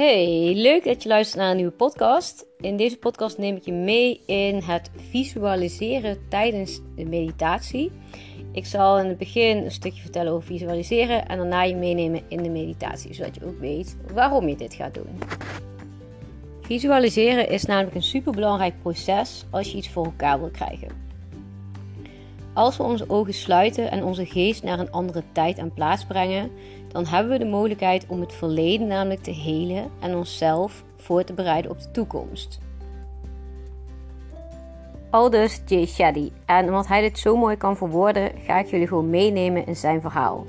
Hey, leuk dat je luistert naar een nieuwe podcast. In deze podcast neem ik je mee in het visualiseren tijdens de meditatie. Ik zal in het begin een stukje vertellen over visualiseren en daarna je meenemen in de meditatie, zodat je ook weet waarom je dit gaat doen. Visualiseren is namelijk een superbelangrijk proces als je iets voor elkaar wil krijgen. Als we onze ogen sluiten en onze geest naar een andere tijd en plaats brengen, dan hebben we de mogelijkheid om het verleden namelijk te helen en onszelf voor te bereiden op de toekomst. Aldus Jay. En omdat hij dit zo mooi kan verwoorden, ga ik jullie gewoon meenemen in zijn verhaal.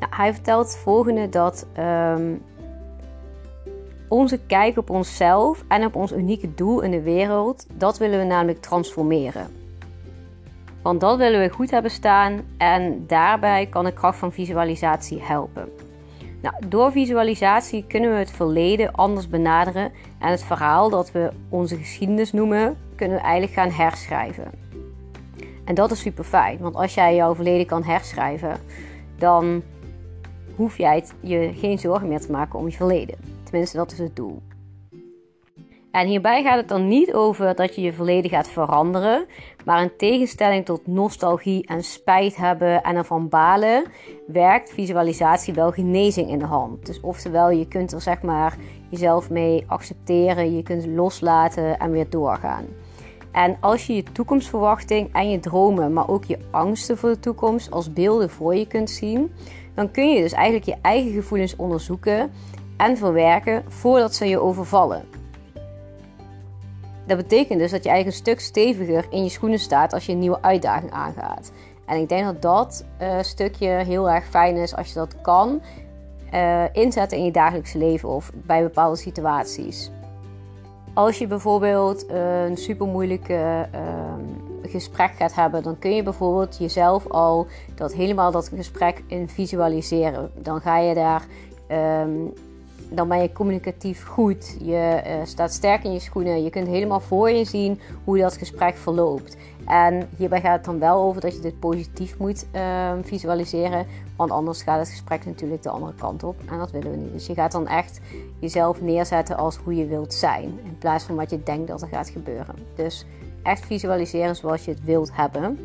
Nou, hij vertelt het volgende dat um, onze kijk op onszelf en op ons unieke doel in de wereld, dat willen we namelijk transformeren. Want dat willen we goed hebben staan en daarbij kan de kracht van visualisatie helpen. Nou, door visualisatie kunnen we het verleden anders benaderen en het verhaal dat we onze geschiedenis noemen, kunnen we eigenlijk gaan herschrijven. En dat is super fijn, want als jij jouw verleden kan herschrijven, dan hoef jij je geen zorgen meer te maken om je verleden. Tenminste, dat is het doel. En hierbij gaat het dan niet over dat je je verleden gaat veranderen, maar in tegenstelling tot nostalgie en spijt hebben en ervan balen, werkt visualisatie wel genezing in de hand. Dus oftewel, je kunt er zeg maar jezelf mee accepteren, je kunt loslaten en weer doorgaan. En als je je toekomstverwachting en je dromen, maar ook je angsten voor de toekomst als beelden voor je kunt zien, dan kun je dus eigenlijk je eigen gevoelens onderzoeken en verwerken voordat ze je overvallen. Dat betekent dus dat je eigenlijk een stuk steviger in je schoenen staat als je een nieuwe uitdaging aangaat. En ik denk dat dat uh, stukje heel erg fijn is als je dat kan uh, inzetten in je dagelijks leven of bij bepaalde situaties. Als je bijvoorbeeld een super moeilijke uh, gesprek gaat hebben, dan kun je bijvoorbeeld jezelf al dat helemaal dat gesprek in visualiseren. Dan ga je daar um, dan ben je communicatief goed. Je uh, staat sterk in je schoenen. Je kunt helemaal voor je zien hoe dat gesprek verloopt. En hierbij gaat het dan wel over dat je dit positief moet uh, visualiseren. Want anders gaat het gesprek natuurlijk de andere kant op. En dat willen we niet. Dus je gaat dan echt jezelf neerzetten als hoe je wilt zijn. In plaats van wat je denkt dat er gaat gebeuren. Dus echt visualiseren zoals je het wilt hebben.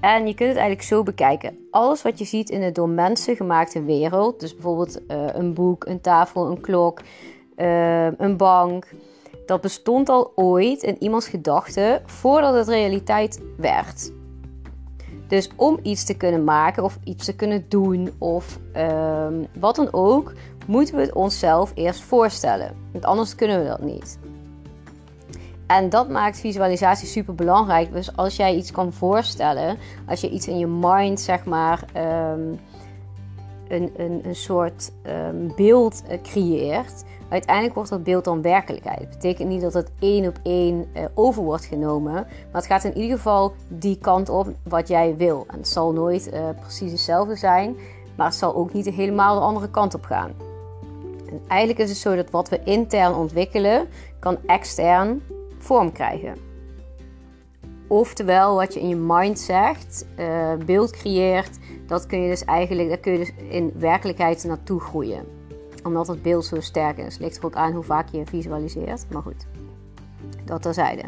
En je kunt het eigenlijk zo bekijken. Alles wat je ziet in de door mensen gemaakte wereld, dus bijvoorbeeld uh, een boek, een tafel, een klok, uh, een bank, dat bestond al ooit in iemands gedachten voordat het realiteit werd. Dus om iets te kunnen maken of iets te kunnen doen of uh, wat dan ook, moeten we het onszelf eerst voorstellen. Want anders kunnen we dat niet. En dat maakt visualisatie super belangrijk. Dus als jij iets kan voorstellen, als je iets in je mind, zeg maar, um, een, een, een soort um, beeld uh, creëert, uiteindelijk wordt dat beeld dan werkelijkheid. Dat betekent niet dat het één op één uh, over wordt genomen, maar het gaat in ieder geval die kant op wat jij wil. En het zal nooit uh, precies hetzelfde zijn, maar het zal ook niet helemaal de andere kant op gaan. En eigenlijk is het zo dat wat we intern ontwikkelen, kan extern vorm krijgen. Oftewel, wat je in je mind zegt, uh, beeld creëert, dat kun je dus eigenlijk, daar kun je dus in werkelijkheid naartoe groeien. Omdat het beeld zo sterk is. Ligt er ook aan hoe vaak je visualiseert. Maar goed, dat terzijde.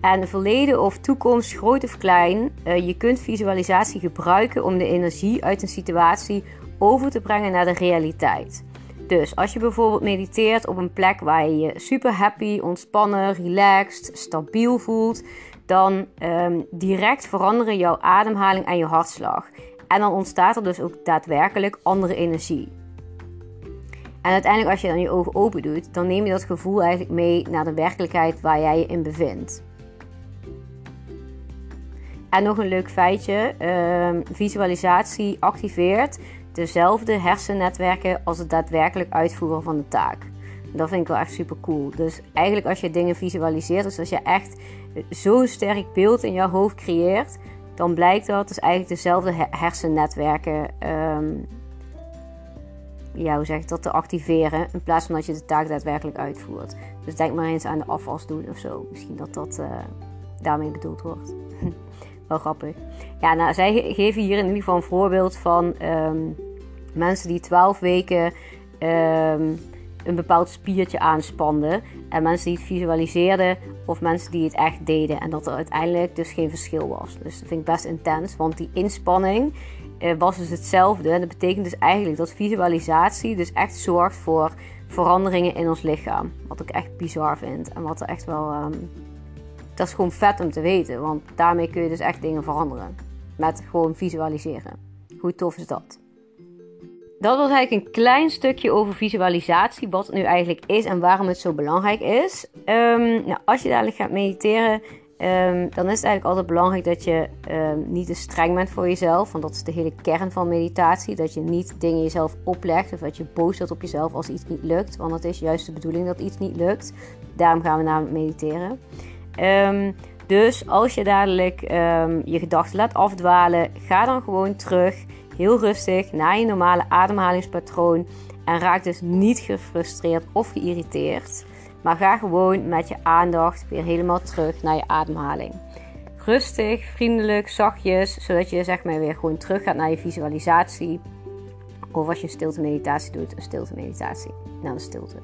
En verleden of toekomst, groot of klein, uh, je kunt visualisatie gebruiken om de energie uit een situatie over te brengen naar de realiteit. Dus als je bijvoorbeeld mediteert op een plek waar je je super happy, ontspannen, relaxed, stabiel voelt, dan um, direct veranderen jouw ademhaling en je hartslag. En dan ontstaat er dus ook daadwerkelijk andere energie. En uiteindelijk als je dan je ogen open doet, dan neem je dat gevoel eigenlijk mee naar de werkelijkheid waar jij je in bevindt. En nog een leuk feitje: um, visualisatie activeert dezelfde hersennetwerken als het daadwerkelijk uitvoeren van de taak. Dat vind ik wel echt super cool. Dus eigenlijk als je dingen visualiseert, dus als je echt zo'n sterk beeld in je hoofd creëert, dan blijkt dat dus eigenlijk dezelfde hersennetwerken, um, ja, hoe zeg ik dat, te activeren. In plaats van dat je de taak daadwerkelijk uitvoert. Dus denk maar eens aan de afwas doen of zo. Misschien dat dat uh, daarmee bedoeld wordt. wel grappig. Ja, nou, zij geven hier in ieder geval een voorbeeld van um, Mensen die 12 weken ehm, een bepaald spiertje aanspanden. En mensen die het visualiseerden of mensen die het echt deden. En dat er uiteindelijk dus geen verschil was. Dus dat vind ik best intens, want die inspanning uh, was dus hetzelfde. En dat betekent dus eigenlijk dat visualisatie dus echt zorgt voor veranderingen in ons lichaam. Wat ik echt bizar vind. En wat er echt wel. Um, dat is gewoon vet om te weten. Want daarmee kun je dus echt dingen veranderen. Met gewoon visualiseren. Hoe tof is dat? Dat was eigenlijk een klein stukje over visualisatie. Wat het nu eigenlijk is en waarom het zo belangrijk is. Um, nou, als je dadelijk gaat mediteren. Um, dan is het eigenlijk altijd belangrijk dat je um, niet te streng bent voor jezelf. Want dat is de hele kern van meditatie. Dat je niet dingen jezelf oplegt. Of dat je boos wordt op jezelf als iets niet lukt. Want het is juist de bedoeling dat iets niet lukt. Daarom gaan we namelijk mediteren. Dus als je dadelijk je gedachten laat afdwalen, ga dan gewoon terug. Heel rustig naar je normale ademhalingspatroon. En raak dus niet gefrustreerd of geïrriteerd. Maar ga gewoon met je aandacht weer helemaal terug naar je ademhaling. Rustig, vriendelijk, zachtjes, zodat je zeg maar weer gewoon terug gaat naar je visualisatie. Of als je een stilte meditatie doet, een stilte meditatie. Naar de stilte.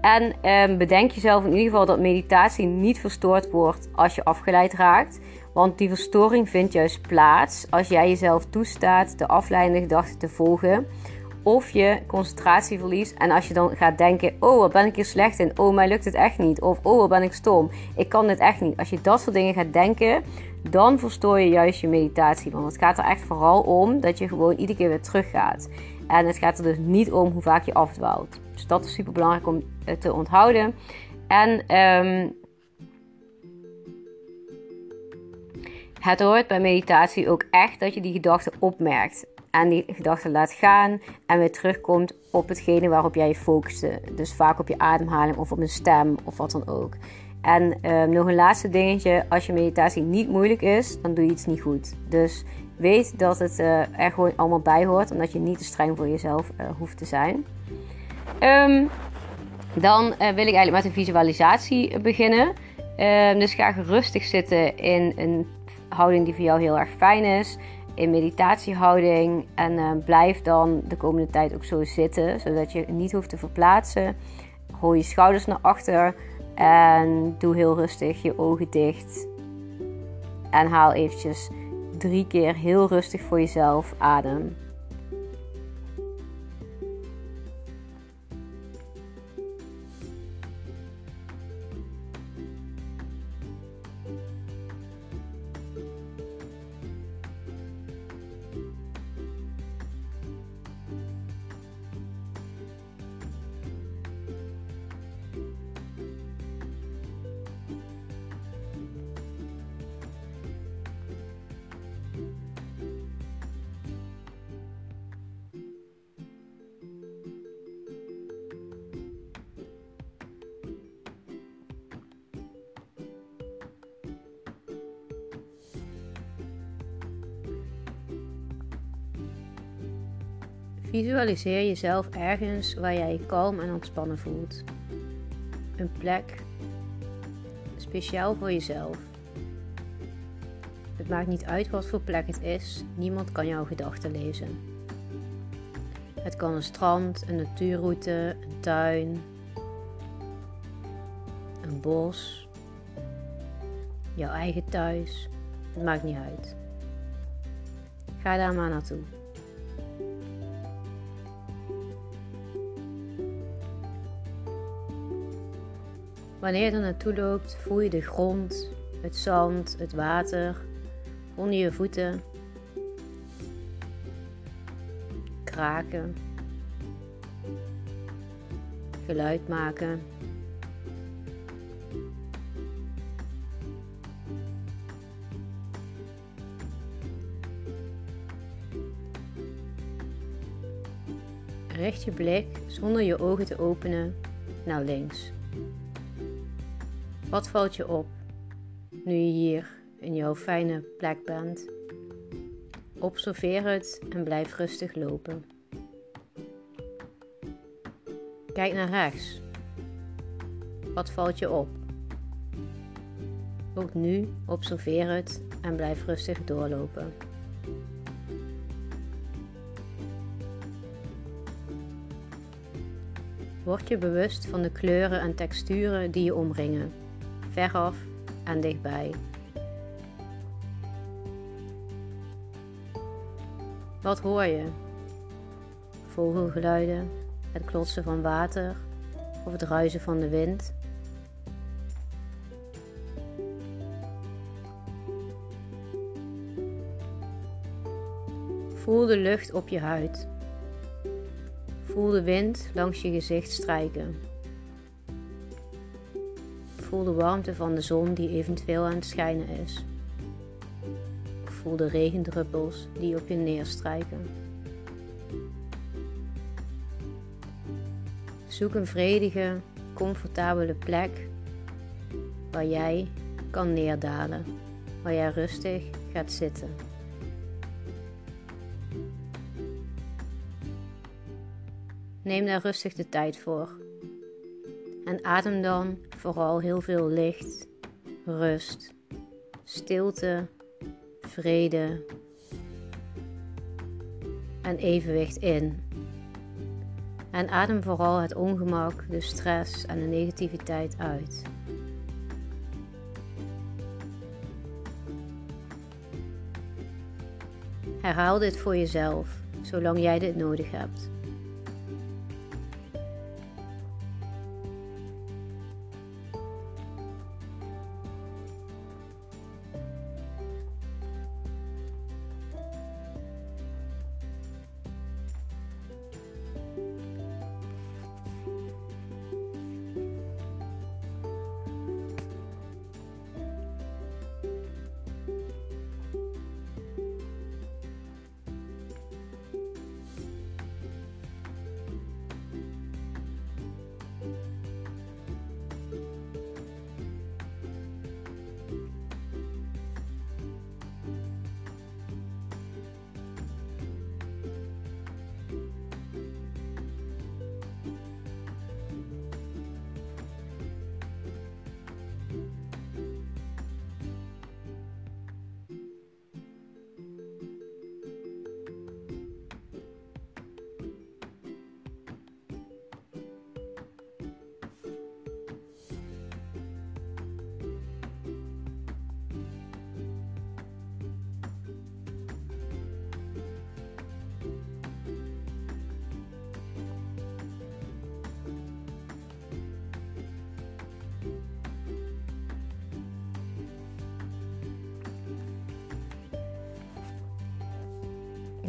En eh, bedenk jezelf in ieder geval dat meditatie niet verstoord wordt als je afgeleid raakt. Want die verstoring vindt juist plaats als jij jezelf toestaat de afleidende gedachten te volgen of je concentratie verliest. En als je dan gaat denken: Oh, wat ben ik hier slecht in? Oh, mij lukt het echt niet. Of Oh, wat ben ik stom? Ik kan dit echt niet. Als je dat soort dingen gaat denken, dan verstoor je juist je meditatie. Want het gaat er echt vooral om dat je gewoon iedere keer weer teruggaat. En het gaat er dus niet om hoe vaak je afdwaalt. Dus dat is super belangrijk om te onthouden. En um, het hoort bij meditatie ook echt dat je die gedachten opmerkt en die gedachten laat gaan en weer terugkomt op hetgene waarop jij je focuste. Dus vaak op je ademhaling of op een stem of wat dan ook. En ehm, nog een laatste dingetje: als je meditatie niet moeilijk is, dan doe je iets niet goed. Dus weet dat het uh, er gewoon allemaal bij hoort en dat je niet te streng voor jezelf uh, hoeft te zijn. Um, dan uh, wil ik eigenlijk met een visualisatie beginnen. Um, dus ga rustig zitten in een houding die voor jou heel erg fijn is in meditatiehouding. En uh, blijf dan de komende tijd ook zo zitten, zodat je niet hoeft te verplaatsen. Gooi je schouders naar achter en doe heel rustig je ogen dicht. En haal eventjes drie keer heel rustig voor jezelf adem. Visualiseer jezelf ergens waar jij je kalm en ontspannen voelt. Een plek speciaal voor jezelf. Het maakt niet uit wat voor plek het is, niemand kan jouw gedachten lezen. Het kan een strand, een natuurroute, een tuin, een bos, jouw eigen thuis. Het maakt niet uit. Ga daar maar naartoe. Wanneer je er naartoe loopt, voel je de grond, het zand, het water onder je voeten. Kraken. Geluid maken. Richt je blik zonder je ogen te openen naar links. Wat valt je op nu je hier in jouw fijne plek bent? Observeer het en blijf rustig lopen. Kijk naar rechts. Wat valt je op? Ook nu observeer het en blijf rustig doorlopen. Word je bewust van de kleuren en texturen die je omringen veraf en dichtbij. Wat hoor je? Vogelgeluiden, het klotsen van water of het ruisen van de wind? Voel de lucht op je huid. Voel de wind langs je gezicht strijken. Voel de warmte van de zon die eventueel aan het schijnen is. Voel de regendruppels die op je neerstrijken. Zoek een vredige, comfortabele plek waar jij kan neerdalen, waar jij rustig gaat zitten. Neem daar rustig de tijd voor. En adem dan vooral heel veel licht, rust, stilte, vrede en evenwicht in. En adem vooral het ongemak, de stress en de negativiteit uit. Herhaal dit voor jezelf, zolang jij dit nodig hebt.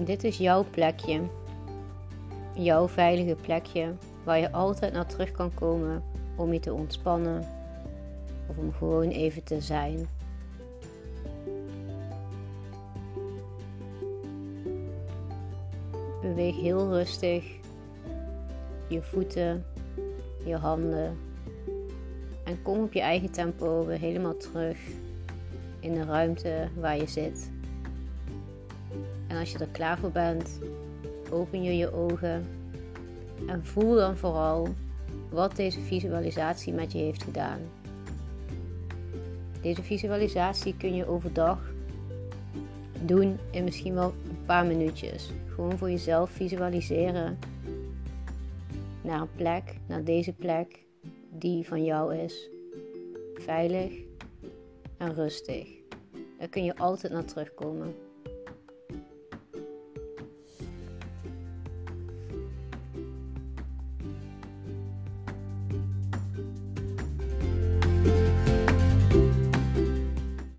Dit is jouw plekje. Jouw veilige plekje waar je altijd naar terug kan komen om je te ontspannen of om gewoon even te zijn. Beweeg heel rustig je voeten, je handen en kom op je eigen tempo weer helemaal terug in de ruimte waar je zit. En als je er klaar voor bent, open je je ogen en voel dan vooral wat deze visualisatie met je heeft gedaan. Deze visualisatie kun je overdag doen in misschien wel een paar minuutjes. Gewoon voor jezelf visualiseren naar een plek, naar deze plek die van jou is. Veilig en rustig. Daar kun je altijd naar terugkomen.